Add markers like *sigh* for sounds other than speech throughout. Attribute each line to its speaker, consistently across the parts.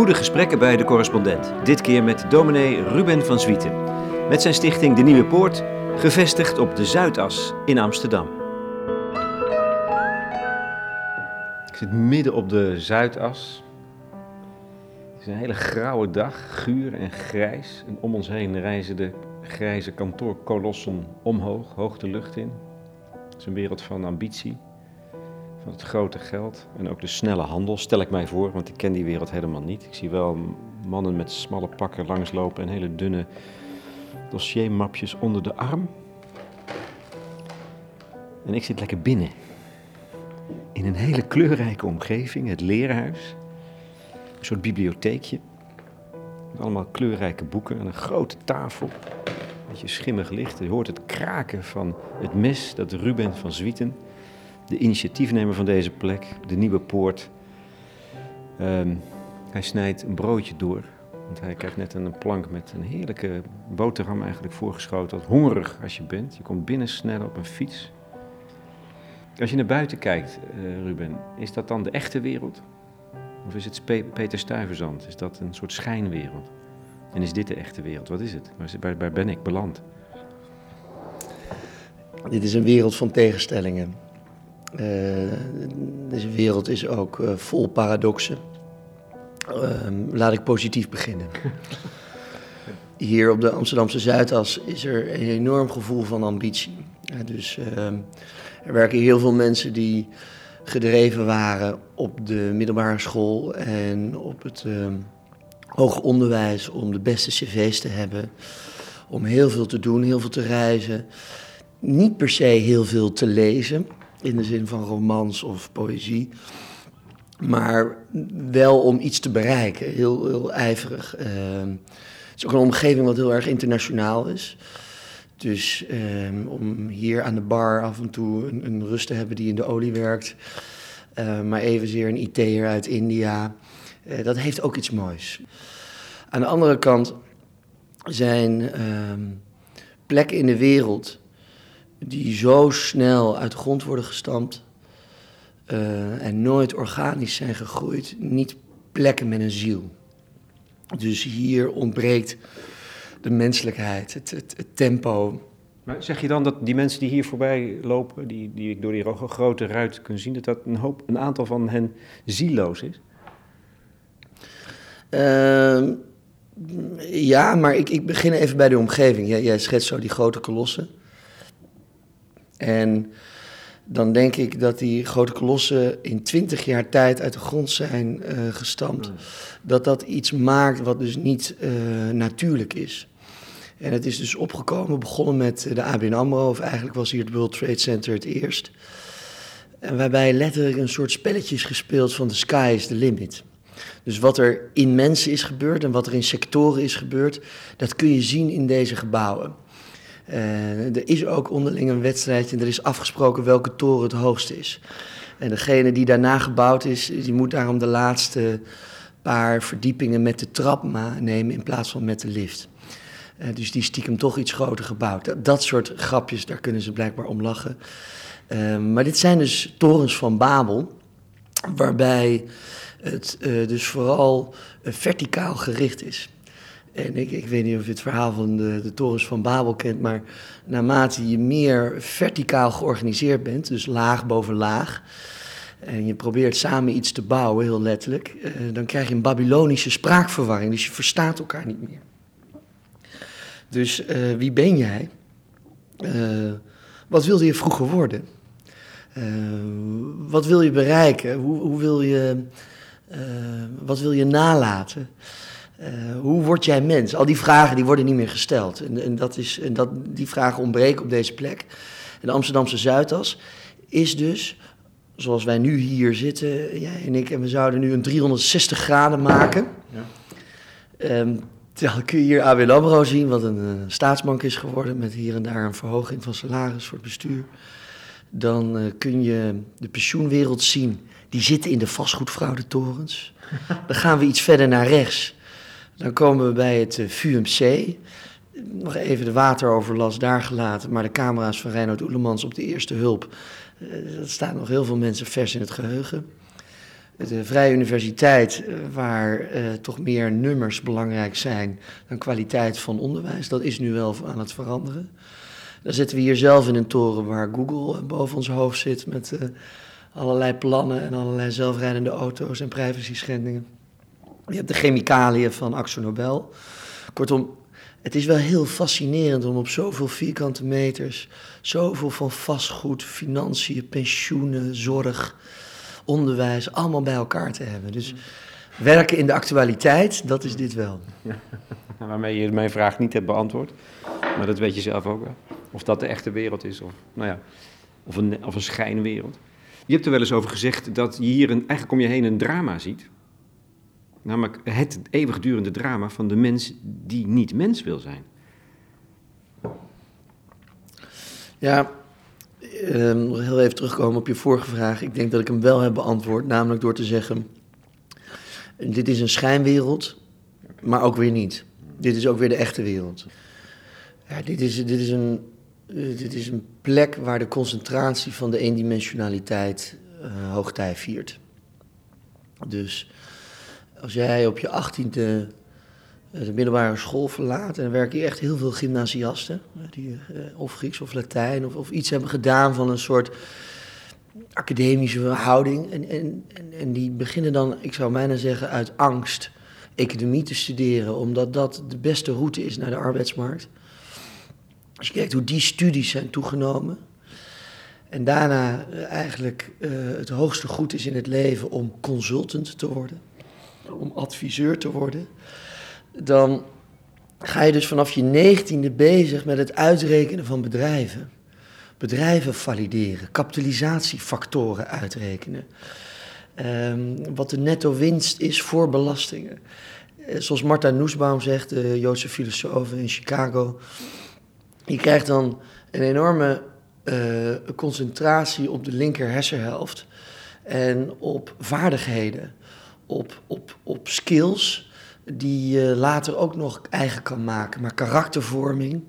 Speaker 1: Goede gesprekken bij de correspondent. Dit keer met dominee Ruben van Zwieten. Met zijn stichting De Nieuwe Poort, gevestigd op de Zuidas in Amsterdam. Ik zit midden op de Zuidas. Het is een hele grauwe dag, guur en grijs. En om ons heen reizen de grijze kantoorkolossen omhoog, hoog de lucht in. Het is een wereld van ambitie van het grote geld en ook de snelle handel, stel ik mij voor, want ik ken die wereld helemaal niet. Ik zie wel mannen met smalle pakken langslopen en hele dunne dossiermapjes onder de arm. En ik zit lekker binnen. In een hele kleurrijke omgeving, het leerhuis. Een soort bibliotheekje. Met allemaal kleurrijke boeken en een grote tafel. Een beetje schimmig licht. Je hoort het kraken van het mes dat Ruben van Zwieten de initiatiefnemer van deze plek, de Nieuwe Poort. Um, hij snijdt een broodje door. Want hij krijgt net een plank met een heerlijke boterham eigenlijk voorgeschoten. Hongerig als je bent. Je komt binnen snel op een fiets. Als je naar buiten kijkt, uh, Ruben, is dat dan de echte wereld? Of is het Peter Stuyvesant? Is dat een soort schijnwereld? En is dit de echte wereld? Wat is het? Waar ben ik beland?
Speaker 2: Dit is een wereld van tegenstellingen. Uh, deze wereld is ook uh, vol paradoxen. Uh, laat ik positief beginnen. *laughs* Hier op de Amsterdamse Zuidas is er een enorm gevoel van ambitie. dus ehm, er werken heel veel mensen die gedreven waren op de middelbare school en op het ehm, hoger onderwijs om de beste cv's te hebben. Om heel veel te doen, heel veel te reizen. Niet per se heel veel te lezen in de zin van romans of poëzie. Maar wel om iets te bereiken, heel, heel ijverig. Uh, het is ook een omgeving wat heel erg internationaal is. Dus uh, om hier aan de bar af en toe een, een, rust te hebben die in de olie werkt. Uh, maar evenzeer een IT'er uit India. Eh, dat heeft ook iets moois. Aan de andere kant zijn ehm, plekken in de wereld die zo snel uit de grond worden gestampt uh, en nooit organisch zijn gegroeid, niet plekken met een ziel. Dus hier ontbreekt de menselijkheid, het, het, het tempo.
Speaker 1: Maar zeg je dan dat die mensen die hier voorbij lopen, die, die ik door die grote ruit kun zien, dat dat een, hoop, een aantal van hen zieloos is?
Speaker 2: Uh, ja, maar ik, ik begin even bij de omgeving. Jij, jij schetst zo die grote kolossen. En dan denk ik dat die grote kolossen in twintig jaar tijd uit de grond zijn uh, gestampt. Hmm. Dat dat iets maakt wat dus niet uh, natuurlijk is. En het is dus opgekomen, begonnen met de ABN AMRO, of eigenlijk was hier het World Trade Center het eerst. En waarbij letterlijk een soort spelletje is gespeeld van the sky is the limit. Dus wat er in mensen is gebeurd en wat er in sectoren is gebeurd, dat kun je zien in deze gebouwen. Uh, er is ook onderling een wedstrijdje en er is afgesproken welke toren het hoogste is. En degene die daarna gebouwd is, die moet daarom de laatste paar verdiepingen met de trap nemen in plaats van met de lift. Uh, dus die stiekem toch iets groter gebouwd. Dat, soort grapjes, daar kunnen ze blijkbaar om lachen. Uh, maar dit zijn dus torens van Babel, waarbij het dus vooral verticaal gericht is. En ik, ik weet niet of je het verhaal van de, de torens van Babel kent, maar naarmate je meer verticaal georganiseerd bent, dus laag boven laag, en je probeert samen iets te bouwen, heel letterlijk, eh, dan krijg je een Babylonische spraakverwarring, dus je verstaat elkaar niet meer. Dus uh, wie ben jij? Uh, wat wilde je vroeger worden? Wat wil je bereiken? Hoe, hoe wil je, wat wil je nalaten? Uh, hoe word jij mens? Al die vragen die worden niet meer gesteld. En, en, dat is, en dat, die vragen ontbreken op deze plek. En de Amsterdamse Zuidas is dus, zoals wij nu hier zitten, jij en ik, en we zouden nu een 360 graden maken. Ja. Um, dan kun je hier ABN AMRO zien, wat een uh, staatsbank is geworden, met hier en daar een verhoging van salaris voor het bestuur. Dan uh, kun je de pensioenwereld zien, die zitten in de vastgoedfraudetorens. *laughs* Dan gaan we iets verder naar rechts. Dan komen we bij het eh, VUMC. Nog even de wateroverlast daar gelaten, maar de camera's van Reinoud Oelemans op de eerste hulp. Eh, dat staat nog heel veel mensen vers in het geheugen. de Vrije Universiteit, eh, waar toch meer nummers belangrijk zijn dan kwaliteit van onderwijs. Dat is nu wel aan het veranderen. Dan zitten we hier zelf in een toren waar Google boven ons hoofd zit met allerlei plannen en allerlei zelfrijdende auto's en privacy schendingen. Je hebt de chemicaliën van Axo Nobel. Kortom, het is wel heel fascinerend om op zoveel vierkante meters, zoveel van vastgoed, financiën, pensioenen, zorg, onderwijs, allemaal bij elkaar te hebben. Dus werken in de actualiteit, dat is dit wel. *laughs*
Speaker 1: Waarmee je mijn vraag niet hebt beantwoord, maar dat weet je zelf ook wel. Of dat de echte wereld is, of, nou ja, of, een, of een schijnwereld. Je hebt er wel eens over gezegd dat je hier een, eigenlijk om je heen een drama ziet. Namelijk het eeuwigdurende drama van de mens die niet mens wil zijn.
Speaker 2: Ja, um, nog heel even terugkomen op je vorige vraag. Ik denk dat ik hem wel heb beantwoord, namelijk door te zeggen: dit is een schijnwereld, maar ook weer niet. Dit is ook weer de echte wereld. Ja, dit, is, dit, is een, dit is een plek waar de concentratie van de eendimensionaliteit uh, hoogtij viert. Dus als jij op je achttiende eh, de middelbare school verlaat. En dan werken hier echt heel veel gymnasiasten. Die eh, of Grieks of Latijn of, of iets hebben gedaan van een soort academische houding. En, en, en, die beginnen dan, ik zou bijna zeggen, uit angst economie te studeren. Omdat dat de beste route is naar de arbeidsmarkt. Als je kijkt hoe die studies zijn toegenomen. En daarna eh, eigenlijk het hoogste goed is in het leven om consultant te worden. Om adviseur te worden dan ga je dus vanaf je negentiende bezig met het uitrekenen van bedrijven. Bedrijven valideren, kapitalisatiefactoren uitrekenen. Um, wat de netto winst is voor belastingen. Eh, zoals Martha Nussbaum zegt, de Joodse filosoof in Chicago. Je krijgt dan een enorme uh, concentratie op de linker hersenhelft. En op vaardigheden, op, op, op skills die je later ook nog eigen kan maken. Maar karaktervorming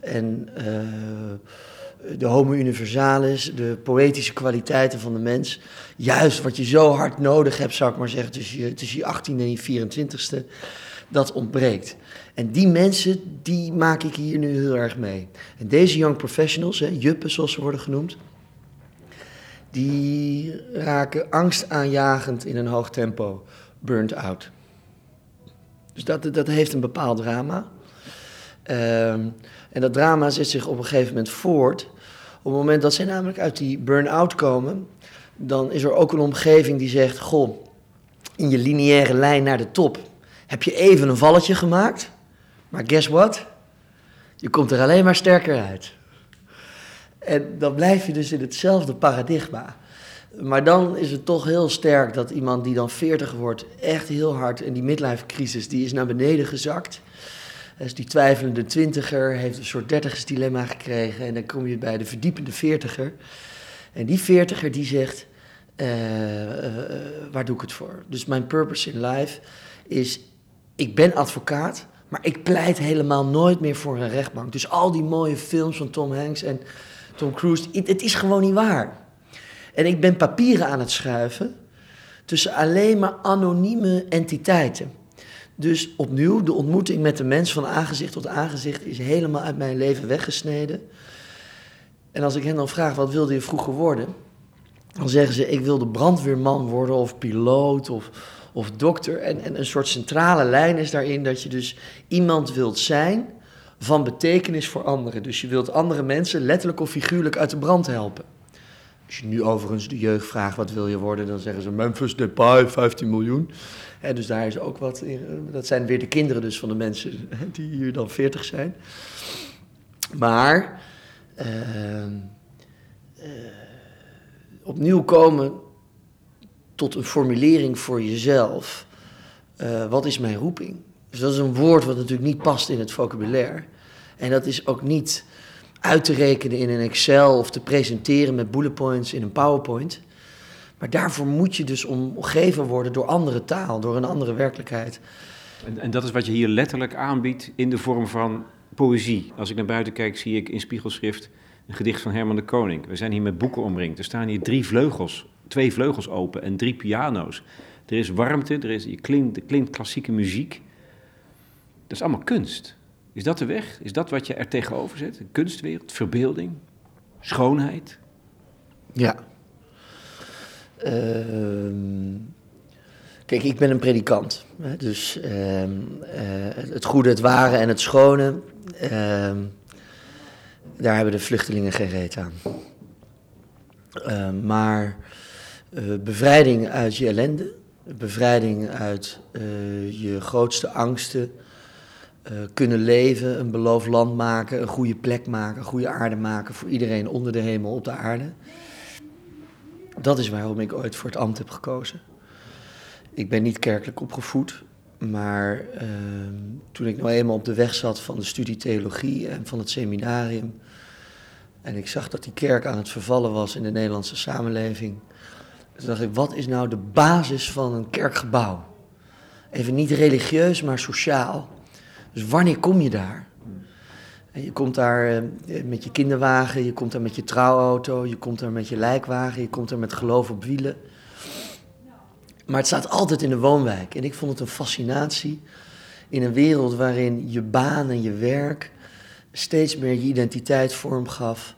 Speaker 2: en uh, de homo universalis, de poëtische kwaliteiten van de mens. Juist wat je zo hard nodig hebt, zou ik maar zeggen, tussen je, tussen je 18e en je 24e, dat ontbreekt. En die mensen, die maak ik hier nu heel erg mee. En deze young professionals, hè, juppen zoals ze worden genoemd, die raken angstaanjagend in een hoog tempo burnt out. Dus dat, dat heeft een bepaald drama. Ehm, en dat drama zet zich op een gegeven moment voort. Op het moment dat zij namelijk uit die burn-out komen, dan is er ook een omgeving die zegt: Goh, in je lineaire lijn naar de top heb je even een valletje gemaakt. Maar guess what? Je komt er alleen maar sterker uit. En dan blijf je dus in hetzelfde paradigma. Maar dan is het toch heel sterk dat iemand die dan 40 wordt, echt heel hard. En die midlife crisis, die is naar beneden gezakt. Dus die twijfelende twintiger heeft een soort dertigersdilemma gekregen. En dan kom je bij de verdiepende veertiger. En die veertiger die zegt, uh, waar doe ik het voor? Dus mijn purpose in life is, ik ben advocaat, maar ik pleit helemaal nooit meer voor een rechtbank. Dus al die mooie films van Tom Hanks en Tom Cruise, het is gewoon niet waar. En ik ben papieren aan het schuiven tussen alleen maar anonieme entiteiten. Dus opnieuw, de ontmoeting met de mens van aangezicht tot aangezicht is helemaal uit mijn leven weggesneden. En als ik hen dan vraag, wat wilde je vroeger worden? Dan zeggen ze, ik wilde brandweerman worden of piloot of, of dokter. En, en een soort centrale lijn is daarin dat je dus iemand wilt zijn van betekenis voor anderen. Dus je wilt andere mensen letterlijk of figuurlijk uit de brand helpen. Als je nu overigens de jeugd vraagt wat wil je worden, dan zeggen ze Memphis Depay, 15 miljoen. En dus daar is ook wat in. Dat zijn weer de kinderen dus van de mensen *laughs* die hier dan 40 zijn. Maar uh, uh, opnieuw komen tot een formulering voor jezelf. Uh, wat is mijn roeping? Dus dat is een woord wat natuurlijk niet past in het vocabulaire. En dat is ook niet uit te rekenen in een Excel of te presenteren met bullet points in een PowerPoint. Maar daarvoor moet je dus omgeven worden door andere taal, door een andere werkelijkheid.
Speaker 1: En, en, dat is wat je hier letterlijk aanbiedt in de vorm van poëzie. Als ik naar buiten kijk, zie ik in spiegelschrift een gedicht van Herman de Koning. We zijn hier met boeken omringd. Er staan hier drie vleugels twee vleugels open en drie piano's. Er is warmte, er, is, je klinkt, er klinkt klassieke muziek. Dat is allemaal kunst. Is dat de weg? Is dat wat je er tegenover zet? De kunstwereld, verbeelding, schoonheid?
Speaker 2: Ja. Ehm, kijk, ik ben een predikant. Hè, dus ehm, eh, het goede, het ware en het schone, ehm, daar hebben de vluchtelingen geen reet aan. Maar eh, bevrijding uit je ellende, bevrijding uit eh, je grootste angsten, eh, kunnen leven, een beloofd land maken, een goede plek maken, een goede aarde maken voor iedereen onder de hemel op de aarde. Dat is waarom ik ooit voor het ambt heb gekozen. Ik ben niet kerkelijk opgevoed, maar ehm, toen ik nou eenmaal op de weg zat van de studie theologie en van het seminarium, en ik zag dat die kerk aan het vervallen was in de Nederlandse samenleving, toen dacht ik, wat is nou de basis van een kerkgebouw? Even niet religieus, maar sociaal. Dus wanneer kom je daar? En je komt daar eh, met je kinderwagen, je komt daar met je trouwauto, je komt daar met je lijkwagen, je komt daar met geloof op wielen. Maar het staat altijd in de woonwijk. En ik vond het een fascinatie in een wereld waarin je baan en je werk steeds meer je identiteit vorm gaf.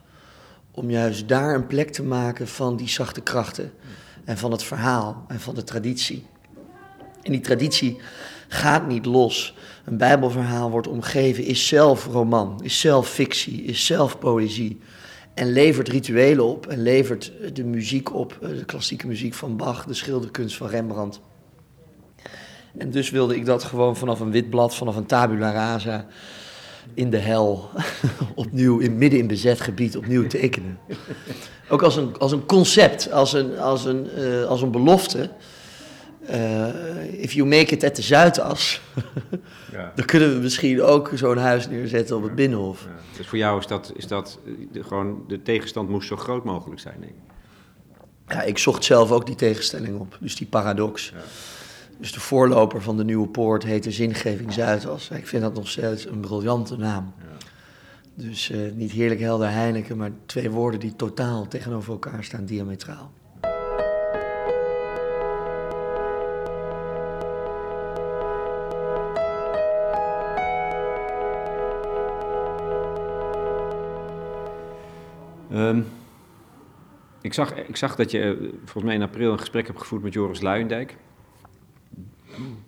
Speaker 2: Om juist daar een plek te maken van die zachte krachten. En van het verhaal en van de traditie. En die traditie gaat niet los. Een Bijbelverhaal wordt omgeven, is zelf roman, is zelf fictie, is zelf poëzie. En levert rituelen op en levert de muziek op, eh, de klassieke muziek van Bach, de schilderkunst van Rembrandt. En dus wilde ik dat gewoon vanaf een wit blad, vanaf een tabula rasa, in de hel, *laughs* opnieuw, in, midden in bezet gebied, opnieuw tekenen. Ook als een, als een concept, als een, als een, uh, als een belofte. Uh, if you make it at de Zuidas, ja. *laughs* dan kunnen we misschien ook zo'n huis neerzetten op het Binnenhof. Ja.
Speaker 1: Dus voor jou is dat, is dat de, gewoon, de tegenstand moest zo groot mogelijk zijn, denk ik.
Speaker 2: Ja, ik zocht zelf ook die tegenstelling op, dus die paradox. Ja. Dus de voorloper van de Nieuwe Poort heette Zingeving Zuidas. Ik vind dat nog steeds een briljante naam. Dus uh, niet heerlijk helder Heineken, maar twee woorden die totaal tegenover elkaar staan, diametraal.
Speaker 1: Um, ik, zag, ik zag dat je eh, volgens mij in april een gesprek hebt gevoerd met Joris Luijendijk.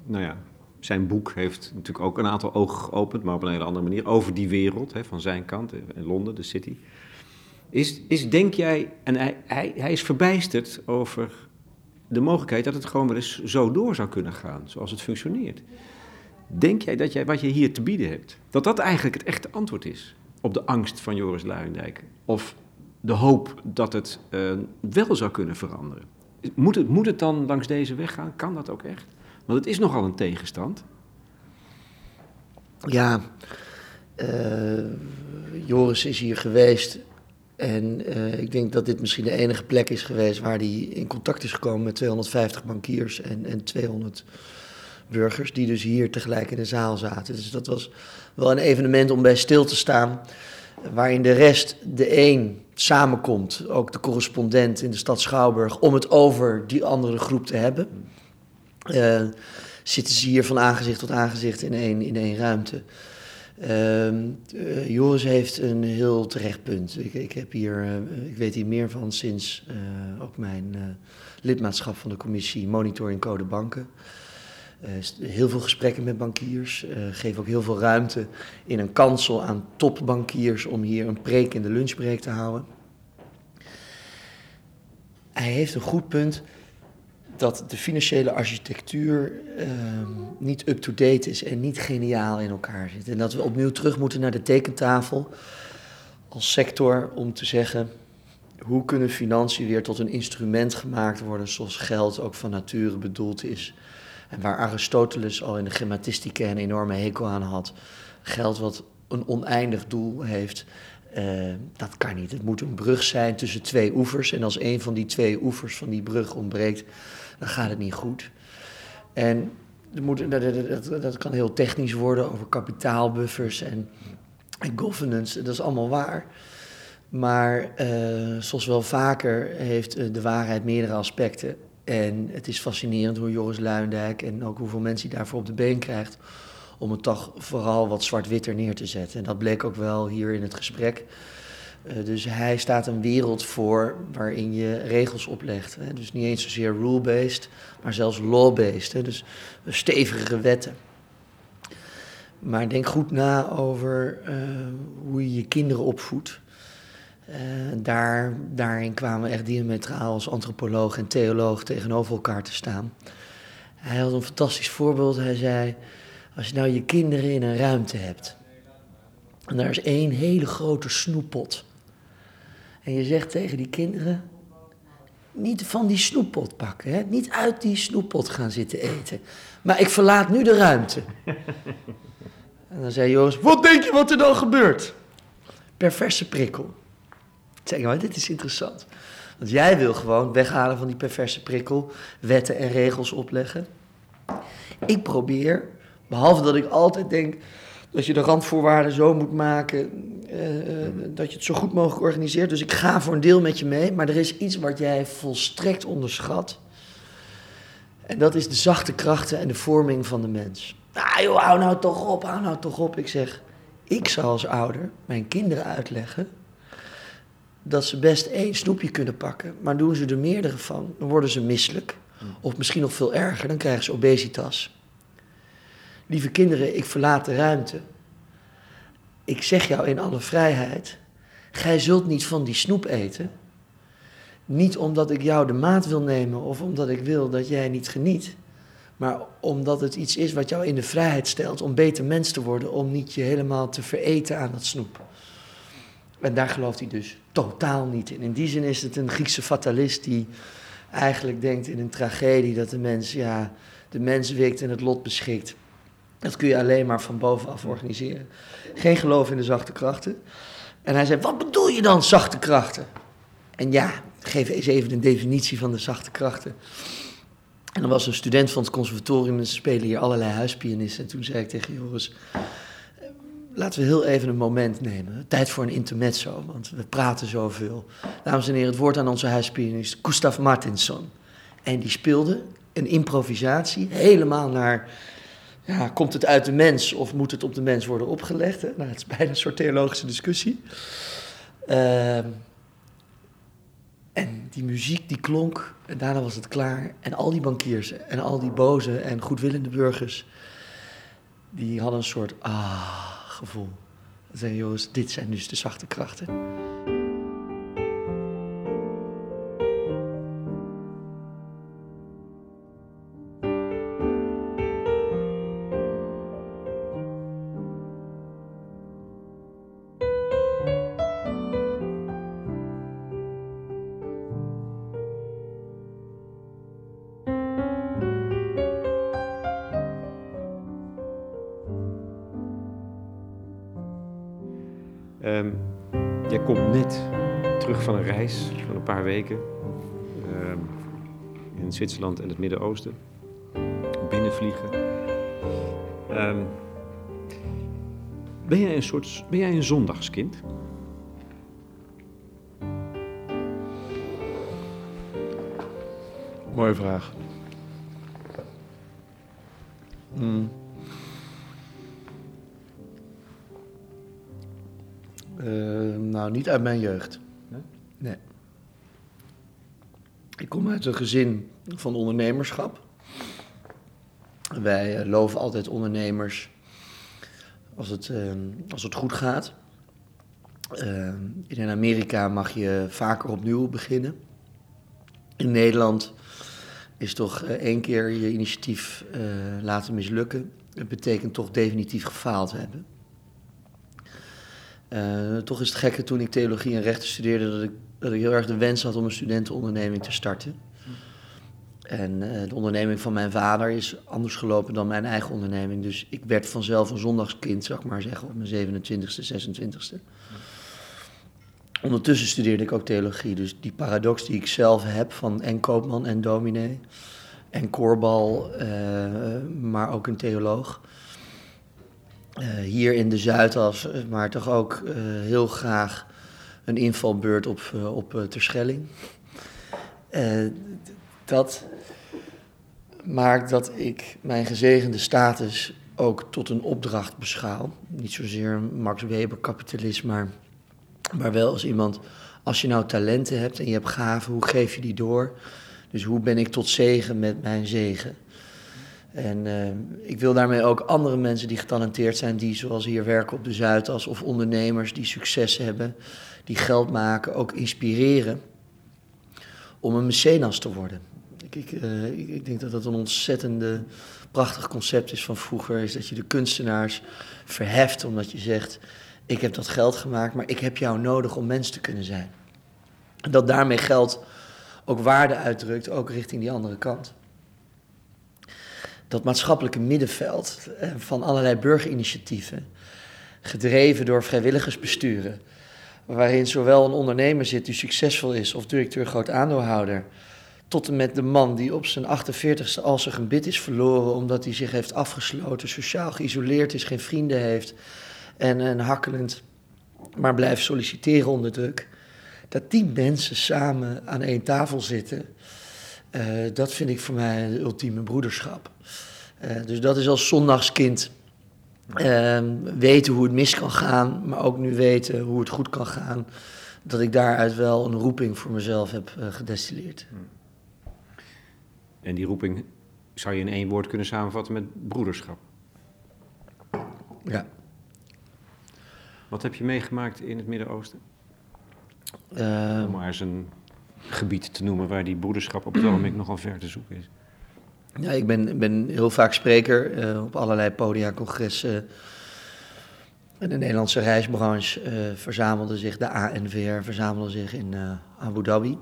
Speaker 1: Nou ja, zijn boek heeft natuurlijk ook een aantal ogen geopend, maar op een hele andere manier, over die wereld hè, van zijn kant, in Londen, de city. Is, is denk jij, en hij, hij, hij is verbijsterd over de mogelijkheid dat het gewoon wel eens zo door zou kunnen gaan, zoals het functioneert. Denk jij dat jij wat je hier te bieden hebt, dat dat eigenlijk het echte antwoord is op de angst van Joris Luijendijk? Of de hoop dat het uh, wel zou kunnen veranderen. Moet het, moet het dan langs deze weg gaan? Kan dat ook echt? Want het is nogal een tegenstand.
Speaker 2: Ja, uh, Joris is hier geweest. En uh, ik denk dat dit misschien de enige plek is geweest waar hij in contact is gekomen met 250 bankiers en, en 200 burgers, die dus hier tegelijk in de zaal zaten. Dus dat was wel een evenement om bij stil te staan waarin de rest, de een, samenkomt, ook de correspondent in de stad Schouwburg, om het over die andere groep te hebben. Uh, zitten ze hier van aangezicht tot aangezicht in één, in één ruimte. Uh, uh, Joris heeft een heel terecht punt. Ik, ik, heb hier, uh, ik weet hier meer van sinds ook mijn lidmaatschap van de commissie Monitoring Code Banken. Uh, heel veel gesprekken met bankiers. Uh, geef ook heel veel ruimte in een kansel aan topbankiers om hier een preek in de lunchbreak te houden. Hij heeft een goed punt dat de financiële architectuur uh, niet up-to-date is en niet geniaal in elkaar zit. En dat we opnieuw terug moeten naar de tekentafel als sector om te zeggen hoe kunnen financiën weer tot een instrument gemaakt worden zoals geld ook van nature bedoeld is. En waar Aristoteles al in de grammatistica een enorme hekel aan had. Geld wat een oneindig doel heeft, uh, dat kan niet. Het moet een brug zijn tussen twee oevers. En als een van die twee oevers van die brug ontbreekt, dan gaat het niet goed. En moet, dat, dat, dat, kan heel technisch worden over kapitaalbuffers en, en governance. Dat is allemaal waar. Maar uh, zoals wel vaker heeft de waarheid meerdere aspecten. En het is fascinerend hoe Joris Luindijk en ook hoeveel mensen hij daarvoor op de been krijgt. om het toch vooral wat zwart-witter neer te zetten. En dat bleek ook wel hier in het gesprek. Uh, dus hij staat een wereld voor waarin je regels oplegt. Hè? Dus niet eens zozeer rule-based, maar zelfs law-based. Dus stevigere wetten. Maar denk goed na over uh, hoe je je kinderen opvoedt. Uh, daar, daarin kwamen we echt diametraal als antropoloog en theoloog tegenover elkaar te staan. Hij had een fantastisch voorbeeld. Hij zei: Als je nou je kinderen in een ruimte hebt. En daar is één hele grote snoeppot. En je zegt tegen die kinderen: Niet van die snoeppot pakken, hè? niet uit die snoeppot gaan zitten eten. Maar ik verlaat nu de ruimte. *laughs* en dan zei Joris: Wat denk je wat er dan gebeurt? Perverse prikkel. *laughs* Zeg maar, dit is interessant. Want jij wil gewoon weghalen van die perverse prikkel, wetten en regels opleggen. Ik probeer, behalve dat ik altijd denk dat je de randvoorwaarden zo moet maken uh, dat je het zo goed mogelijk organiseert. Dus ik ga voor een deel met je mee, maar er is iets wat jij volstrekt onderschat. En dat is de zachte krachten en de vorming van de mens. Ah joh, hou nou toch op, hou nou toch op. Ik zeg, ik zal als ouder mijn kinderen uitleggen dat ze best één snoepje kunnen pakken, maar doen ze er meerdere van, dan worden ze misselijk. Of misschien nog veel erger, dan krijgen ze obesitas. Lieve kinderen, ik verlaat de ruimte. Ik zeg jou in alle vrijheid, gij zult niet van die snoep eten. Niet omdat ik jou de maat wil nemen of omdat ik wil dat jij niet geniet. Maar omdat het iets is wat jou in de vrijheid stelt om beter mens te worden, om niet je helemaal te vereten aan dat snoep. En daar gelooft hij dus totaal niet in. In die zin is het een Griekse fatalist die eigenlijk denkt in een tragedie dat de mens, ja, de mens wikt en het lot beschikt. Dat kun je alleen maar van bovenaf organiseren. Geen geloof in de zachte krachten. En hij zei, wat bedoel je dan, zachte krachten? En ja, geef eens even een definitie van de zachte krachten. En dan was een student van het conservatorium en ze spelen hier allerlei huispianisten. En toen zei ik tegen Joris, Laten we heel even een moment nemen. Tijd voor een intermezzo, want we praten zoveel. Dames en heren, het woord aan onze huispianist Gustav Martinsson. En die speelde een improvisatie helemaal naar... Ja, komt het uit de mens of moet het op de mens worden opgelegd? Nou, het is bijna een soort theologische discussie. Uh, en die muziek die klonk en daarna was het klaar. En al die bankiers en al die boze en goedwillende burgers... die hadden een soort... Ah, gevoel. Joost, dit zijn dus de zachte krachten.
Speaker 1: Van een paar weken ehm, in Zwitserland en het Midden-Oosten. Binnenvliegen. Um, ben jij een soort, ben jij een zondagskind?
Speaker 2: Mooie vraag. Niet uit mijn jeugd. Nee. Ik kom uit een gezin van ondernemerschap. Wij uh, loven altijd ondernemers als het, uh, als het goed gaat. Uh, in Amerika mag je vaker opnieuw beginnen. In Nederland is toch één keer je initiatief laten mislukken. Het betekent toch definitief gefaald hebben. Uh, toch is het gekke toen ik theologie en rechten studeerde dat ik, dat ik heel erg de wens had om een studentenonderneming te starten. En uh, de onderneming van mijn vader is anders gelopen dan mijn eigen onderneming. Dus ik werd vanzelf een zondagskind, zeg maar zeggen, op mijn 27ste, 26ste. Ondertussen studeerde ik ook theologie. Dus die paradox die ik zelf heb van en koopman en dominee en koorbal, uh, maar ook een theoloog hier in de Zuidas, maar toch ook uh, heel graag een invalbeurt op, op Terschelling. dat maakt dat ik mijn gezegende status ook tot een opdracht beschouw. Niet zozeer Max Weber kapitalist, maar, maar wel als iemand... Als je nou talenten hebt en je hebt gaven, hoe geef je die door? Dus hoe ben ik tot zegen met mijn zegen? En uh, ik wil daarmee ook andere mensen die getalenteerd zijn, die zoals hier werken op de Zuidas, of ondernemers die succes hebben, die geld maken, ook inspireren om een mecenas te worden. Ik, uh, ik, ik denk dat dat een ontzettende prachtig concept is van vroeger, is dat je de kunstenaars verheft omdat je zegt, ik heb dat geld gemaakt, maar ik heb jou nodig om mens te kunnen zijn. En dat daarmee geld ook waarde uitdrukt, ook richting die andere kant dat maatschappelijke middenveld eh, van allerlei burgerinitiatieven, gedreven door vrijwilligersbesturen, waarin zowel een ondernemer zit die succesvol is of directeur groot aandeelhouder, tot en met de man die op zijn 48ste al zijn gebit is verloren omdat hij zich heeft afgesloten, sociaal geïsoleerd is, geen vrienden heeft en, en hakkelend maar blijft solliciteren onder druk. Dat die mensen samen aan één tafel zitten, uh, dat vind ik voor mij de ultieme broederschap. Uh, dus dat is als zondagskind uh, weten hoe het mis kan gaan, maar ook nu weten hoe het goed kan gaan. Dat ik daaruit wel een roeping voor mezelf heb uh, gedestilleerd.
Speaker 1: En die roeping zou je in één woord kunnen samenvatten met broederschap.
Speaker 2: Ja.
Speaker 1: Wat heb je meegemaakt in het Midden-Oosten? Om maar eens een gebied te noemen waar die broederschap op het ogenblik nogal ver te zoeken is.
Speaker 2: Ja, ik ben, ben heel vaak spreker uh, op allerlei podia, congressen. En de Nederlandse reisbranche uh, verzamelde zich, de ANVR verzamelde zich in uh, Abu Dhabi.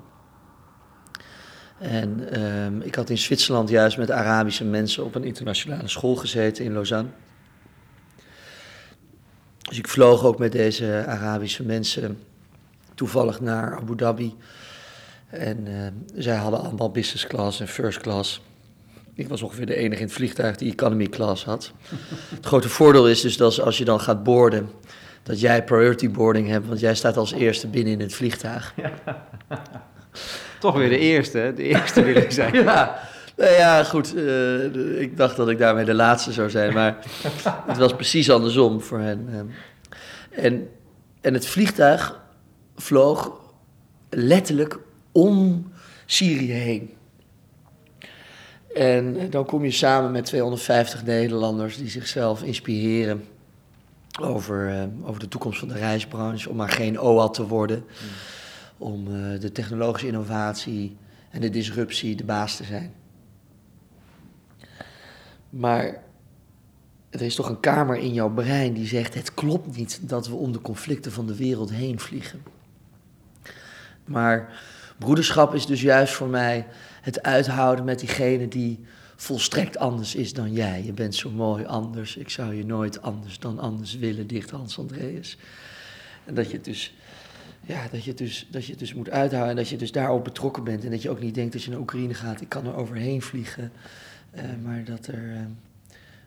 Speaker 2: En ehm, ik had in Zwitserland juist met Arabische mensen op een internationale school gezeten in Lausanne. Dus ik vloog ook met deze Arabische mensen toevallig naar Abu Dhabi. En zij hadden allemaal business class en first class. Ik was ongeveer de enige in het vliegtuig die economy class had. *laughs* Het grote voordeel is dus dat als je dan gaat boorden, dat jij priority boarding hebt, want jij staat als eerste binnen in het vliegtuig. Ja. *laughs*
Speaker 1: Toch weer de eerste? De eerste wil ik zijn. *laughs*
Speaker 2: ja, nou ja, goed. Uh, ik dacht dat ik daarmee de laatste zou zijn, maar het was precies andersom voor hen. En, en het vliegtuig vloog letterlijk om Syrië heen. En dan kom je samen met 250 Nederlanders die zichzelf inspireren over, uh, over de toekomst van de reisbranche, om maar geen OAT te worden, mm. om uh, de technologische innovatie en de disruptie de baas te zijn. Maar er is toch een kamer in jouw brein die zegt: het klopt niet dat we om de conflicten van de wereld heen vliegen. Maar broederschap is dus juist voor mij het uithouden met diegene die volstrekt anders is dan jij. Je bent zo mooi anders, ik zou je nooit anders dan anders willen, dicht Hans Andreas. En dat je het dus, ja, dat je het dus, dat je dus moet uithouden en dat je dus daarop betrokken bent. En dat je ook niet denkt dat je naar Oekraïne gaat, ik kan er overheen vliegen. Uh, maar dat er... Uh...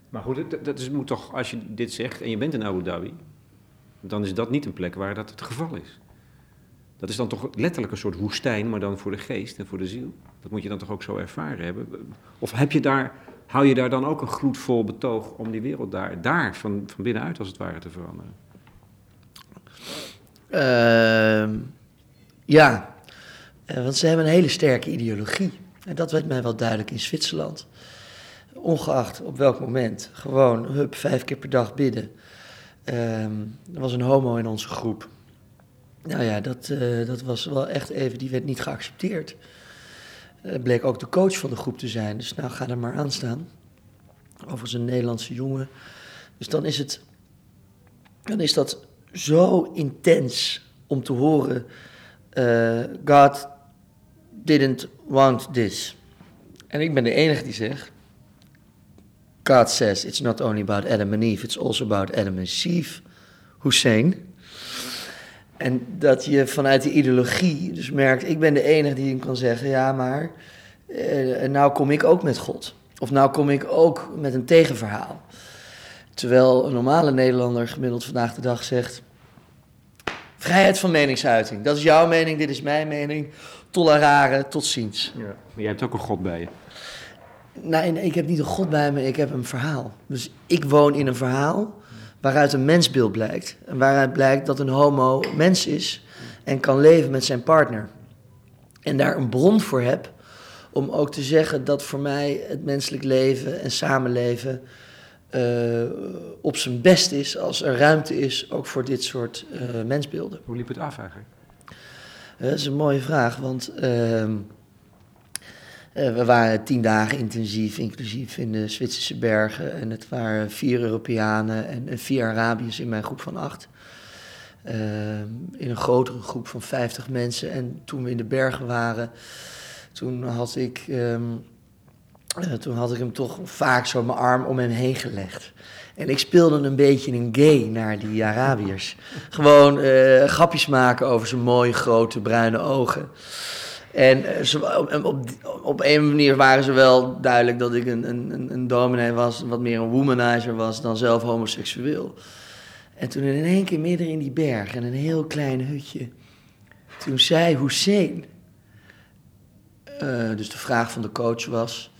Speaker 1: Maar goed, dat, dat is, moet toch, als je dit zegt en je bent in Abu Dhabi, dan is dat niet een plek waar dat het geval is. Dat is dan toch letterlijk een soort woestijn, maar dan voor de geest en voor de ziel. Dat moet je dan toch ook zo ervaren hebben? Of heb je daar, hou je daar dan ook een gloedvol betoog om die wereld daar, daar van, van binnenuit als het ware te veranderen?
Speaker 2: Uh, ja, uh, want ze hebben een hele sterke ideologie. En dat werd mij wel duidelijk in Zwitserland. Ongeacht op welk moment, gewoon hup, vijf keer per dag bidden. Uh, er was een homo in onze groep. Nou ja, dat, uh, dat was wel echt even, die werd niet geaccepteerd. Uh, bleek ook de coach van de groep te zijn, dus nou ga er maar aan staan. Overigens een Nederlandse jongen. Dus dan is het, dan is dat zo intens om te horen, uh, God didn't want this. En ik ben de enige die zegt, God says it's not only about Adam and Eve, it's also about Adam and Eve, Hussein. En dat je vanuit die ideologie dus merkt, ik ben de enige die hem kan zeggen, ja maar, uh, nou kom ik ook met God. Of nou kom ik ook met een tegenverhaal. Terwijl een normale Nederlander gemiddeld vandaag de dag zegt, Vrijheid van meningsuiting. Dat is jouw mening, dit is mijn mening. Tolerare, tot ziens.
Speaker 1: Ja. Maar jij hebt ook een God bij je.
Speaker 2: Nee, nee, ik heb niet een God bij me, ik heb een verhaal. Dus ik woon in een verhaal waaruit een mensbeeld blijkt. En waaruit blijkt dat een homo mens is en kan leven met zijn partner. En daar een bron voor heb om ook te zeggen dat voor mij het menselijk leven en samenleven uh, op zijn best is als er ruimte is ook voor dit soort uh, mensbeelden.
Speaker 1: Hoe liep het af eigenlijk?
Speaker 2: Uh, dat is een mooie vraag, want ehm, we waren tien dagen intensief, inclusief in de Zwitserse bergen. En het waren vier Europeanen en, en vier Arabiërs in mijn groep van acht. Ehm, in een grotere groep van 50 mensen. En toen we in de bergen waren, toen had ik, uh, toen had ik hem toch vaak zo mijn arm om hem heen gelegd. En ik speelde een beetje een gay naar die Arabiërs. Gewoon grapjes maken over zijn mooie grote bruine ogen. En ze, op, op, een manier waren ze wel duidelijk dat ik een, een, een dominee was, wat meer een womanizer was dan zelf homoseksueel. En toen in één keer midden in die berg, in een heel klein hutje, toen zei Hussein, uh, dus de vraag van de coach was,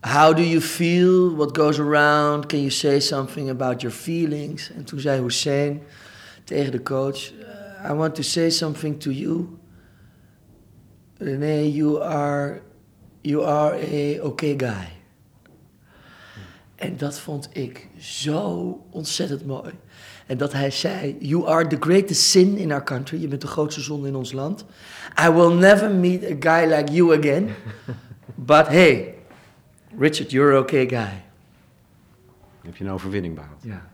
Speaker 2: How do you feel? What goes around? Can you say something about your feelings? En toen zei Hussein tegen de coach, I want to say something to you. René, you are, you are a okay guy. En dat vond ik zo ontzettend mooi. En dat hij zei: You are the greatest sin in our country. Je bent de grootste zonde in ons land. I will never meet a guy like you again. *laughs* But hey, Richard, you're an okay guy.
Speaker 1: Heb je een overwinning behaald?
Speaker 2: Ja.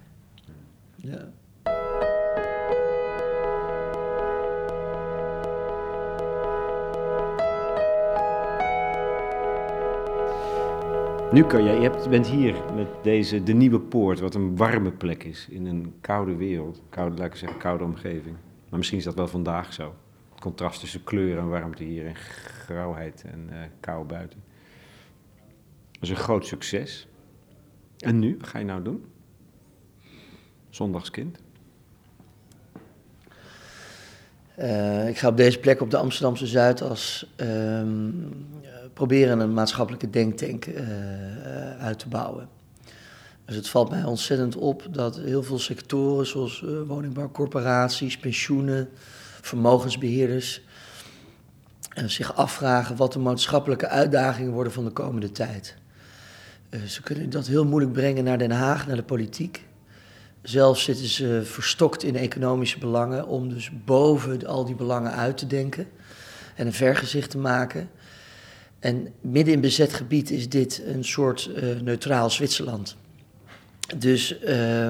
Speaker 2: Ja.
Speaker 1: Nu kan jij, je hebt, bent hier met deze, de Nieuwe Poort, wat een warme plek is in een koude wereld. Koude, laat ik zeggen, koude omgeving. Maar misschien is dat wel vandaag zo. Het contrast tussen kleur en warmte hier en grauwheid en uh, kou buiten. Dat is een groot succes. En nu, wat ga je nou doen? Zondagskind.
Speaker 2: Uh, ik ga op deze plek op de Amsterdamse Zuidas um, proberen een maatschappelijke denktank uh, uit te bouwen. Dus het valt mij ontzettend op dat heel veel sectoren, zoals uh, woningbouwcorporaties, pensioenen, vermogensbeheerders, zich afvragen wat de maatschappelijke uitdagingen worden van de komende tijd. ze kunnen dat heel moeilijk brengen naar Den Haag, naar de politiek. Zelf zitten ze verstokt in economische belangen om dus boven al die belangen uit te denken en een vergezicht te maken. En midden in bezet gebied is dit een soort uh, neutraal Zwitserland. Dus uh,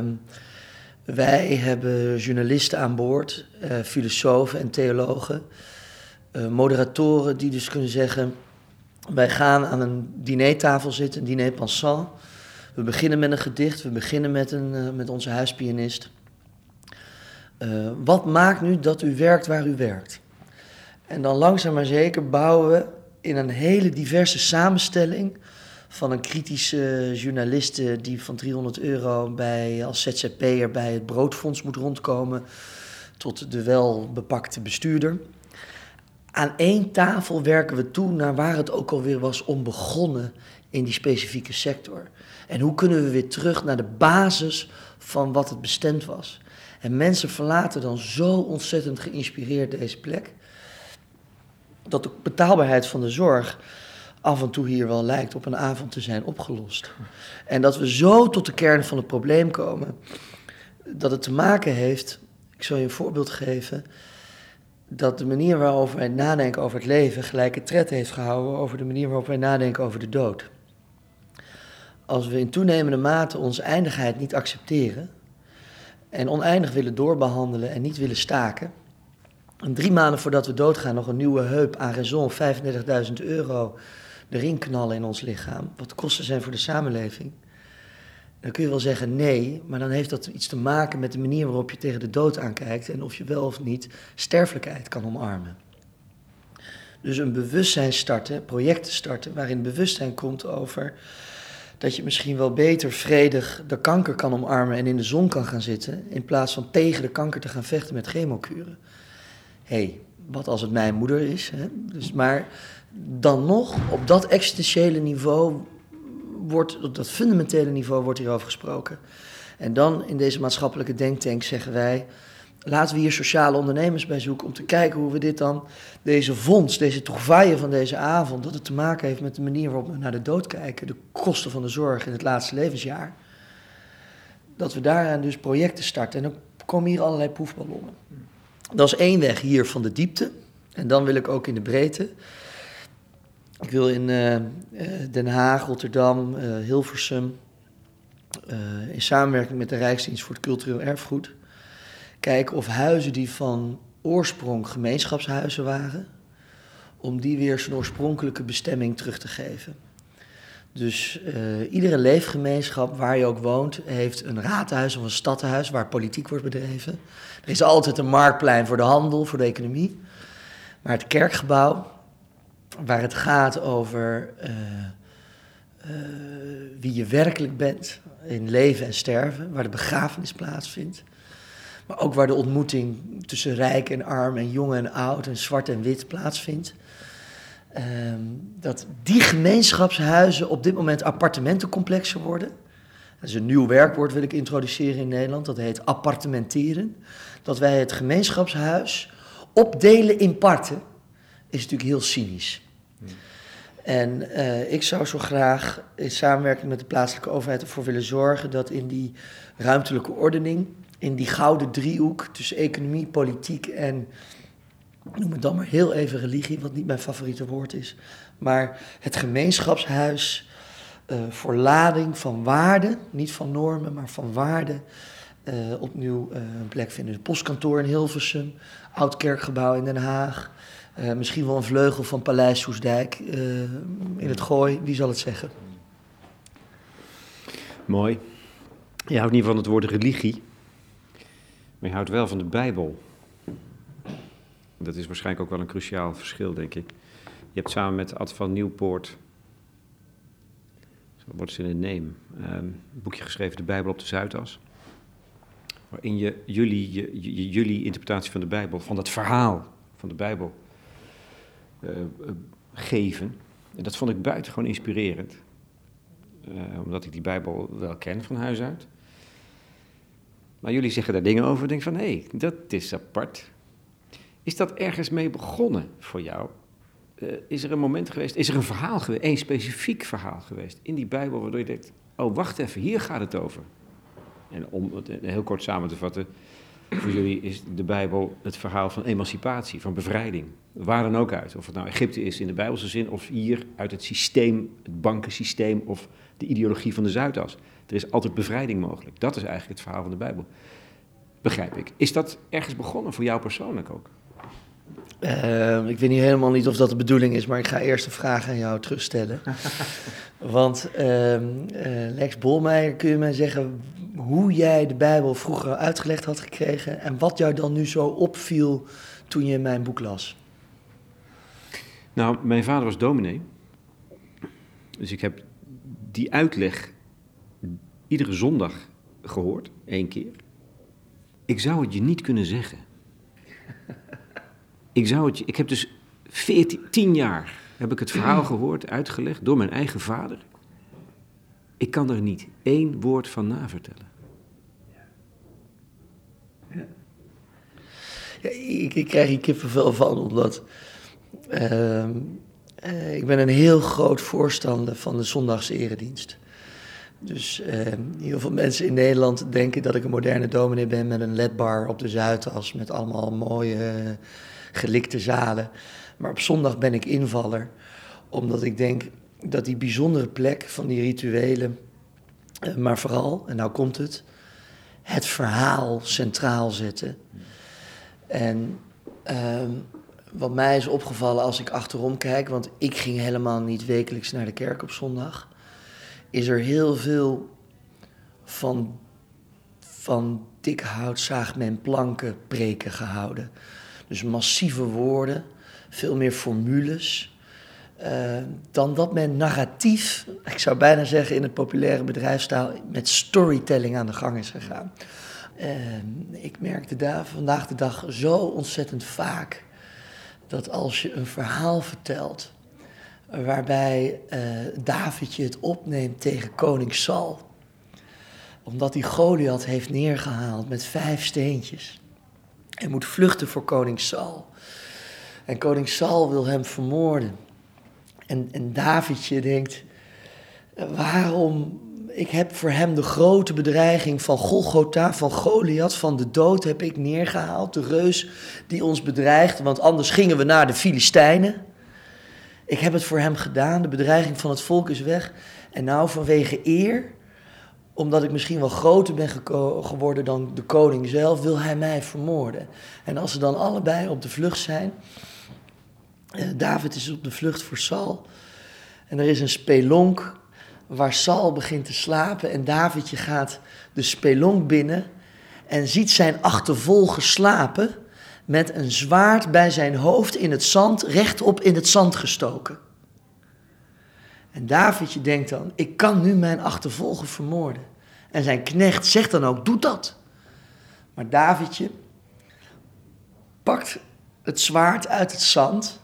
Speaker 2: wij hebben journalisten aan boord, uh, filosofen en theologen, uh, moderatoren die dus kunnen zeggen: wij gaan aan een dinertafel zitten, een diner pensant. We beginnen met een gedicht, we beginnen met, een, met onze huispianist. wat maakt nu dat u werkt waar u werkt? En dan langzaam maar zeker bouwen we in een hele diverse samenstelling van een kritische journaliste die van 300 euro bij, als ZZP'er bij het broodfonds moet rondkomen, tot de welbepakte bestuurder. Aan één tafel werken we toe naar waar het ook alweer was om begonnen in die specifieke sector. En hoe kunnen we weer terug naar de basis van wat het bestemd was. En mensen verlaten dan zo ontzettend geïnspireerd deze plek dat de betaalbaarheid van de zorg af en toe hier wel lijkt op een avond te zijn opgelost. En dat we zo tot de kern van het probleem komen, dat het te maken heeft, ik zal je een voorbeeld geven, dat de manier waarop wij nadenken over het leven gelijke tred heeft gehouden over de manier waarop wij nadenken over de dood. Als we in toenemende mate onze eindigheid niet accepteren en oneindig willen doorbehandelen en niet willen staken, en drie maanden voordat we doodgaan nog een nieuwe heup raison, 35.000 euro, erin knallen in ons lichaam. Wat kosten zijn voor de samenleving. Dan kun je wel zeggen nee, maar dan heeft dat iets te maken met de manier waarop je tegen de dood aankijkt en of je wel of niet sterfelijkheid kan omarmen. Dus een bewustzijn starten, projecten starten waarin bewustzijn komt over dat je misschien wel beter vredig de kanker kan omarmen en in de zon kan gaan zitten, in plaats van tegen de kanker te gaan vechten met chemokuren. Hey, wat als het mijn moeder is? Hè? Dus, maar dan nog, op dat existentiële niveau, wordt, op dat fundamentele niveau wordt hierover gesproken. En dan in deze maatschappelijke denktank zeggen wij, laten we hier sociale ondernemers bij zoeken om te kijken hoe we dit dan, deze vondst, deze toegvaaien van deze avond, dat het te maken heeft met de manier waarop we naar de dood kijken, de kosten van de zorg in het laatste levensjaar. Dat we daaraan dus projecten starten. En dan komen hier allerlei proefballonnen. Dat is één weg hier van de diepte. En dan wil ik ook in de breedte. Ik wil in uh, Den Haag, Rotterdam, uh, Hilversum, in samenwerking met de Rijksdienst voor het Cultureel Erfgoed, kijken of huizen die van oorsprong gemeenschapshuizen waren, om die weer zijn oorspronkelijke bestemming terug te geven. Dus uh, iedere leefgemeenschap waar je ook woont, heeft een raadhuis of een stadhuis waar politiek wordt bedreven. Er is altijd een marktplein voor de handel, voor de economie. Maar het kerkgebouw, waar het gaat over uh, uh, wie je werkelijk bent in leven en sterven, waar de begrafenis plaatsvindt. Maar ook waar de ontmoeting tussen rijk en arm en jong en oud en zwart en wit plaatsvindt. Um, dat die gemeenschapshuizen op dit moment appartementencomplexen worden. Dat is een nieuw werkwoord wil ik introduceren in Nederland. Dat heet appartementeren. Dat wij het gemeenschapshuis opdelen in parten, is natuurlijk heel cynisch. En uh, ik zou zo graag in samenwerking met de plaatselijke overheid ervoor willen zorgen dat in die ruimtelijke ordening, in die gouden driehoek tussen economie, politiek en noem het dan maar heel even religie, wat niet mijn favoriete woord is, maar het gemeenschapshuis uh, voor lading van waarden, niet van normen, maar van waarden, uh, opnieuw uh, een plek vinden. Het postkantoor in Hilversum, oud kerkgebouw in Den Haag, misschien wel een vleugel van Paleis Soesdijk in het Gooi, wie zal het zeggen?
Speaker 1: Mooi. Je houdt niet van het woord religie, maar je houdt wel van de Bijbel. Dat is waarschijnlijk ook wel een cruciaal verschil, denk ik. Je hebt samen met Ad van Nieuwpoort, wordt ze in het neem, een boekje geschreven, De Bijbel op de Zuidas. Waarin je jullie, je, jullie interpretatie van de Bijbel, van dat verhaal van de Bijbel, uh, geven. En dat vond ik buitengewoon inspirerend. Uh, omdat ik die Bijbel wel ken van huis uit. Maar jullie zeggen daar dingen over. Ik denk van, hé, hey, dat is apart. Is dat ergens mee begonnen voor jou? Uh, is er een moment geweest, is er een verhaal geweest, een specifiek verhaal geweest in die Bijbel waardoor je denkt, oh wacht even, hier gaat het over. En om het heel kort samen te vatten, voor jullie is de Bijbel het verhaal van emancipatie, van bevrijding. Waar dan ook uit. Of het nou Egypte is in de Bijbelse zin, of hier uit het systeem, het bankensysteem of de ideologie van de Zuidas. Er is altijd bevrijding mogelijk. Dat is eigenlijk het verhaal van de Bijbel. Begrijp ik. Is dat ergens begonnen voor jou persoonlijk ook?
Speaker 2: Uh, ik weet niet helemaal niet of dat de bedoeling is, maar ik ga eerst een vraag aan jou terugstellen. *laughs* Want uh, uh, Lex Bolmeijer, kun je mij zeggen hoe jij de Bijbel vroeger uitgelegd had gekregen en wat jou dan nu zo opviel toen je mijn boek las?
Speaker 1: Nou, mijn vader was dominee. Dus ik heb die uitleg iedere zondag gehoord, één keer. Ik zou het je niet kunnen zeggen. Ik, zou het, ik heb dus 14, 10 jaar heb ik het verhaal *clears throat* gehoord, uitgelegd door mijn eigen vader. Ik kan er niet één woord van navertellen.
Speaker 2: Ja. ja ik, ik, krijg hier kippenvel van, omdat uh, uh, ik ben een heel groot voorstander van de zondagse eredienst. Dus uh, heel veel mensen in Nederland denken dat ik een moderne dominee ben met een ledbar op de Zuidas met allemaal mooie gelikte zalen. Maar op zondag ben ik invaller, omdat ik denk dat die bijzondere plek van die rituelen, uh, maar vooral, en nou komt het, het verhaal centraal zetten. En uh, wat mij is opgevallen als ik achterom kijk, want ik ging helemaal niet wekelijks naar de kerk op zondag, is er heel veel van, van dik hout zaagt men planken preken gehouden. Dus massieve woorden, veel meer formules. eh, dan dat men narratief, ik zou bijna zeggen in het populaire bedrijfstaal, met storytelling aan de gang is gegaan. Uh, ik merkte daar vandaag de dag zo ontzettend vaak dat als je een verhaal vertelt waarbij uh, Davidje het opneemt tegen koning Saul, omdat hij Goliath heeft neergehaald met vijf steentjes en moet vluchten voor koning Saul. En koning Saul wil hem vermoorden. En, en Davidje denkt, waarom, ik heb voor hem de grote bedreiging van Golgotha, van Goliath, van de dood heb ik neergehaald. De reus die ons bedreigt, want anders gingen we naar de Filistijnen. Ik heb het voor hem gedaan, de bedreiging van het volk is weg. En nou vanwege eer, omdat ik misschien wel groter ben geworden dan de koning zelf, wil hij mij vermoorden. En als ze dan allebei op de vlucht zijn, eh, David is op de vlucht voor Saul. En er is een spelonk waar Saul begint te slapen. En Davidje gaat de spelonk binnen en ziet zijn achtervolger slapen met een zwaard bij zijn hoofd in het zand, rechtop in het zand gestoken. En Davidje denkt dan, ik kan nu mijn achtervolger vermoorden. En zijn knecht zegt dan ook, doe dat. Maar Davidje pakt het zwaard uit het zand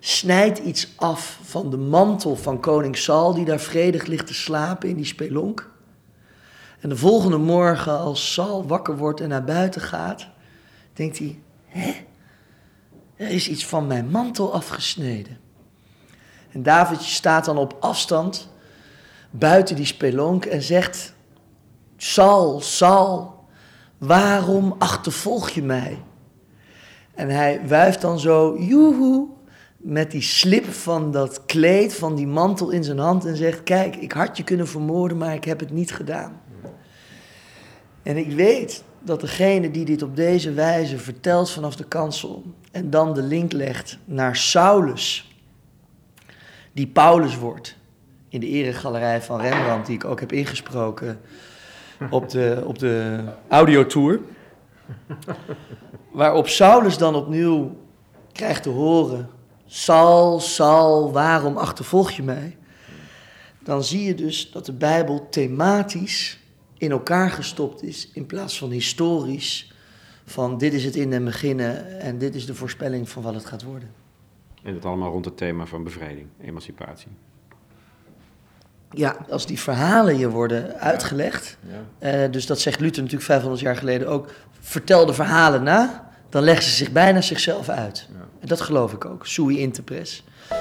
Speaker 2: snijdt iets af van de mantel van koning Saul, die daar vredig ligt te slapen in die spelonk. En de volgende morgen, als Saul wakker wordt en naar buiten gaat, denkt hij: Hé, er is iets van mijn mantel afgesneden. En Davidje staat dan op afstand buiten die spelonk en zegt: Saul, Saul, waarom achtervolg je mij? En hij wuift dan zo, joehoe, met die slip van dat kleed, van die mantel in zijn hand en zegt: Kijk, ik had je kunnen vermoorden, maar ik heb het niet gedaan. En ik weet dat degene die dit op deze wijze vertelt vanaf de kansel en dan de link legt naar Saulus, die Paulus wordt in de eregalerij van Rembrandt, die ik ook heb ingesproken op de, op de audiotour. Waarop Saulus dan opnieuw krijgt te horen Sal, Sal, waarom achtervolg je mij? Dan zie je dus dat de Bijbel thematisch in elkaar gestopt is in plaats van historisch. Van dit is het in en beginnen en dit is de voorspelling van wat het gaat worden.
Speaker 1: En het allemaal rond het thema van bevrijding, emancipatie.
Speaker 2: Ja, als die verhalen je worden uitgelegd, ja. Eh, dus dat zegt Luther natuurlijk 500 jaar geleden ook, vertel de verhalen na, dan leggen ze zich bijna zichzelf uit. Ja. En dat geloof ik ook, sui interpres. Uh,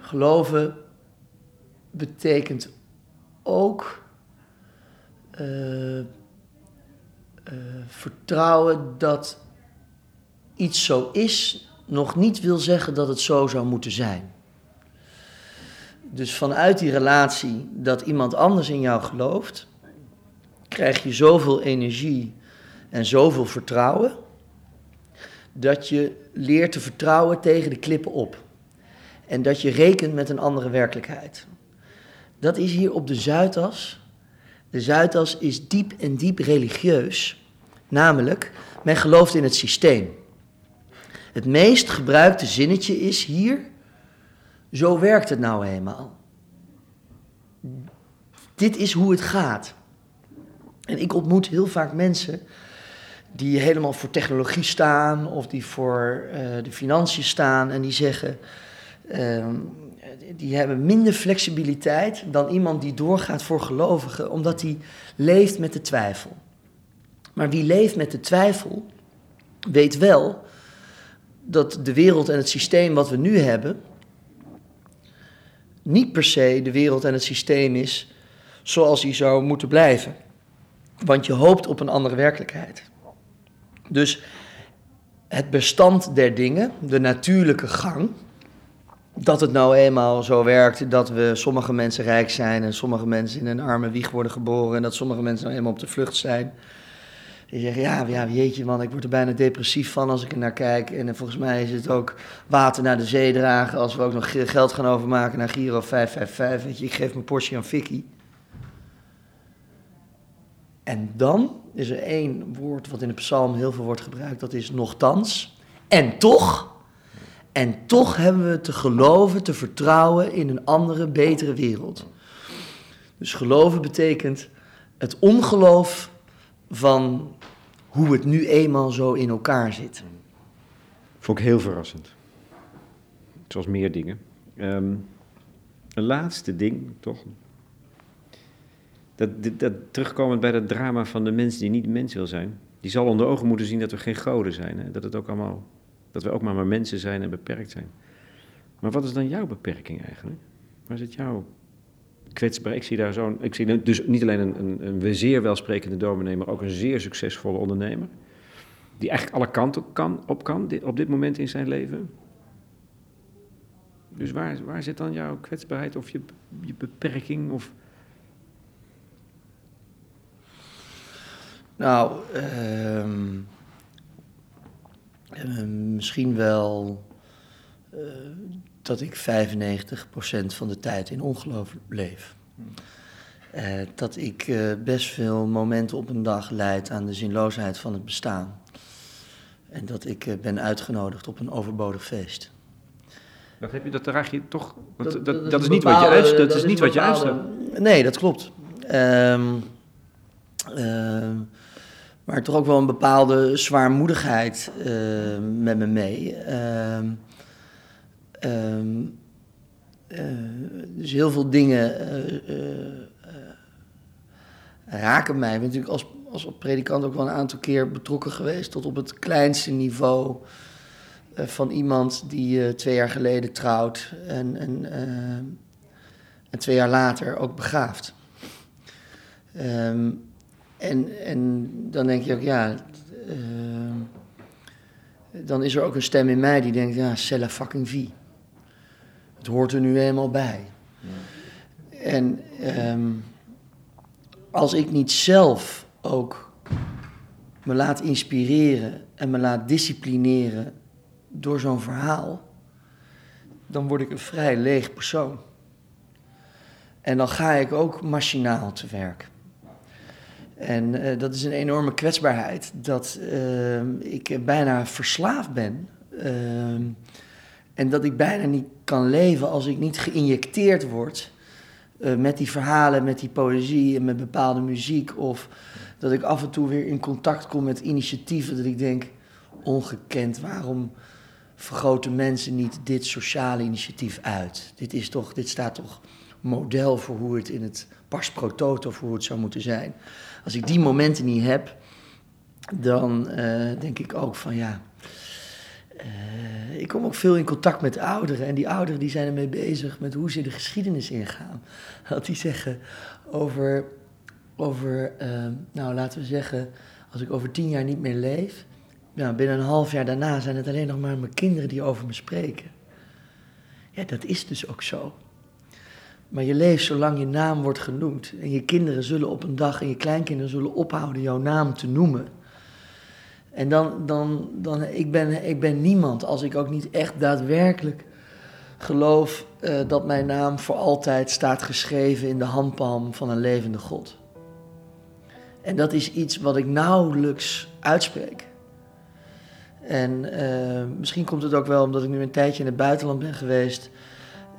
Speaker 2: geloven betekent ook uh, uh, vertrouwen dat iets zo is nog niet wil zeggen dat het zo zou moeten zijn. Dus vanuit die relatie dat iemand anders in jou gelooft, krijg je zoveel energie en zoveel vertrouwen, dat je leert te vertrouwen tegen de klippen op. En dat je rekent met een andere werkelijkheid. Dat is hier op de Zuidas. De Zuidas is diep en diep religieus. Namelijk, men gelooft in het systeem. Het meest gebruikte zinnetje is hier, zo werkt het nou eenmaal. Dit is hoe het gaat. En ik ontmoet heel vaak mensen die helemaal voor technologie staan of die voor uh, de financiën staan en die zeggen, uh, die hebben minder flexibiliteit dan iemand die doorgaat voor gelovigen, omdat die leeft met de twijfel. Maar wie leeft met de twijfel, weet wel dat de wereld en het systeem wat we nu hebben, niet per se de wereld en het systeem is zoals die zou moeten blijven. Want je hoopt op een andere werkelijkheid. Dus het bestand der dingen, de natuurlijke gang, dat het nou eenmaal zo werkt dat we sommige mensen rijk zijn en sommige mensen in een arme wieg worden geboren en dat sommige mensen nou eenmaal op de vlucht zijn. Die zeggen, ja, ja, jeetje man, ik word er bijna depressief van als ik er naar kijk. En eh, volgens mij is het ook water naar de zee dragen als we ook nog geld gaan overmaken naar Giro 555. Weet je, ik geef mijn portie aan Vicky. En dan is er één woord wat in de psalm heel veel wordt gebruikt, dat is nochtans. En toch, en toch hebben we te geloven, te vertrouwen in een andere, betere wereld. Dus geloven betekent het ongeloof van hoe het nu eenmaal zo in elkaar zit.
Speaker 1: Vond ik heel verrassend. Zoals meer dingen. Um, een laatste ding, toch? Dat, dat, terugkomend bij dat drama van de mens die niet mens wil zijn. Die zal onder ogen moeten zien dat we geen goden zijn. Hè? Dat, het ook allemaal, dat we ook maar, maar mensen zijn en beperkt zijn. Maar wat is dan jouw beperking eigenlijk? Waar zit jouw kwetsbaar. Ik zie daar zo'n. Ik zie dus niet alleen een, een, een zeer welsprekende dominee, maar ook een zeer succesvolle ondernemer. Die eigenlijk alle kanten kan, op, kan op dit moment in zijn leven. Dus waar, waar zit dan jouw kwetsbaarheid of je, je beperking? Of...
Speaker 2: Nou, ehm, ehm, misschien wel uh, dat ik 95% van de tijd in ongeloof leef. Uh, dat ik uh, best veel momenten op een dag leid aan de zinloosheid van het bestaan. En dat ik ben uitgenodigd op een overbodig feest.
Speaker 1: Dat, heb je, dat draag je toch. Dat, dat, dat, dat is niet wat je uitstraalt. Dat, is niet wat je.
Speaker 2: Nee, dat klopt. Um, maar toch ook wel een bepaalde zwaarmoedigheid met me mee. Um, Um, uh, dus heel veel dingen uh, raken mij. Ik ben natuurlijk als, predikant ook wel een aantal keer betrokken geweest... tot op het kleinste niveau van iemand die twee jaar geleden trouwt... en, en, twee jaar later ook begraaft. Um, en, en dan denk je ook, ja... dan is er ook een stem in mij die denkt, ja, c'est la fucking vie. Het hoort er nu eenmaal bij. En ehm, als ik niet zelf ook me laat inspireren en me laat disciplineren door zo'n verhaal, dan word ik een vrij leeg persoon. En dan ga ik ook machinaal te werk. En uh, dat is een enorme kwetsbaarheid, dat uh, ik bijna verslaafd ben. Uh, en dat ik bijna niet kan leven als ik niet geïnjecteerd word uh, met die verhalen, met die poëzie en met bepaalde muziek. Of dat ik af en toe weer in contact kom met initiatieven dat ik denk, ongekend, waarom vergroten mensen niet dit sociale initiatief uit? Dit, is toch, dit staat toch model voor hoe het in het pars pro voor hoe het zou moeten zijn. Als ik die momenten niet heb, dan uh, denk ik ook van ja, uh, ik kom ook veel in contact met ouderen. En die ouderen die zijn ermee bezig met hoe ze de geschiedenis ingaan. *laughs* Dat die zeggen over, over uh, nou laten we zeggen, als ik over tien jaar niet meer leef. Nou, binnen een half jaar daarna zijn het alleen nog maar mijn kinderen die over me spreken. Ja, dat is dus ook zo. Maar je leeft zolang je naam wordt genoemd. En je kinderen zullen op een dag en je kleinkinderen zullen ophouden jouw naam te noemen. En dan, dan, dan ik, ben, ik ben niemand als ik ook niet echt daadwerkelijk geloof uh, dat mijn naam voor altijd staat geschreven in de handpalm van een levende God. En dat is iets wat ik nauwelijks uitspreek. En uh, misschien komt het ook wel omdat ik nu een tijdje in het buitenland ben geweest.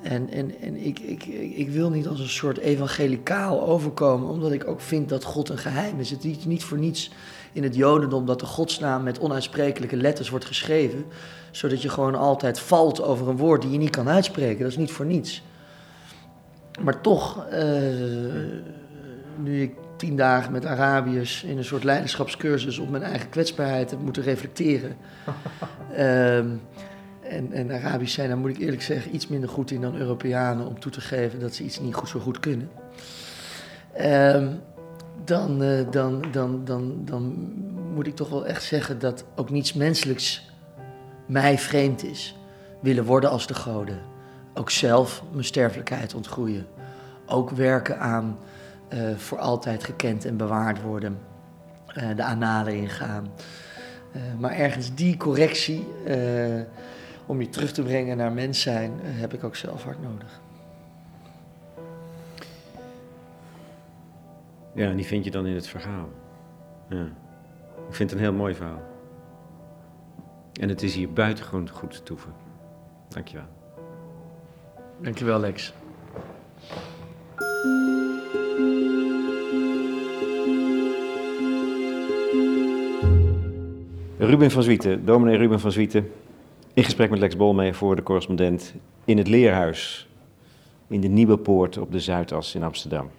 Speaker 2: En, en, en ik, ik, ik wil niet als een soort evangelicaal overkomen, omdat ik ook vind dat God een geheim is. Het is niet voor niets in het Jodendom dat de godsnaam met onuitsprekelijke letters wordt geschreven, zodat je gewoon altijd valt over een woord die je niet kan uitspreken. Dat is niet voor niets. Maar toch, uh, nu ik tien dagen met Arabiërs in een soort leiderschapscursus op mijn eigen kwetsbaarheid heb moeten reflecteren. uh, *laughs* en, en Arabisch zijn, daar moet ik eerlijk zeggen, iets minder goed in dan Europeanen om toe te geven dat ze iets niet zo goed kunnen. Uh, dan, uh, dan, dan, dan, dan moet ik toch wel echt zeggen dat ook niets menselijks mij vreemd is. Willen worden als de goden. Ook zelf mijn sterfelijkheid ontgroeien. Ook werken aan uh, voor altijd gekend en bewaard worden. de analen ingaan. maar ergens die correctie om je terug te brengen naar mens zijn, heb ik ook zelf hard nodig.
Speaker 1: Ja, en die vind je dan in het verhaal. Ja. Ik vind het een heel mooi verhaal. En het is hier buitengewoon goed te toeven. Dankjewel.
Speaker 2: Dankjewel, Lex.
Speaker 1: Ruben van Zwieten, dominee Ruben van Zwieten, in gesprek met Lex Bolmeijer voor de correspondent in het Leerhuis in de Nieuwe Poort op de Zuidas in Amsterdam.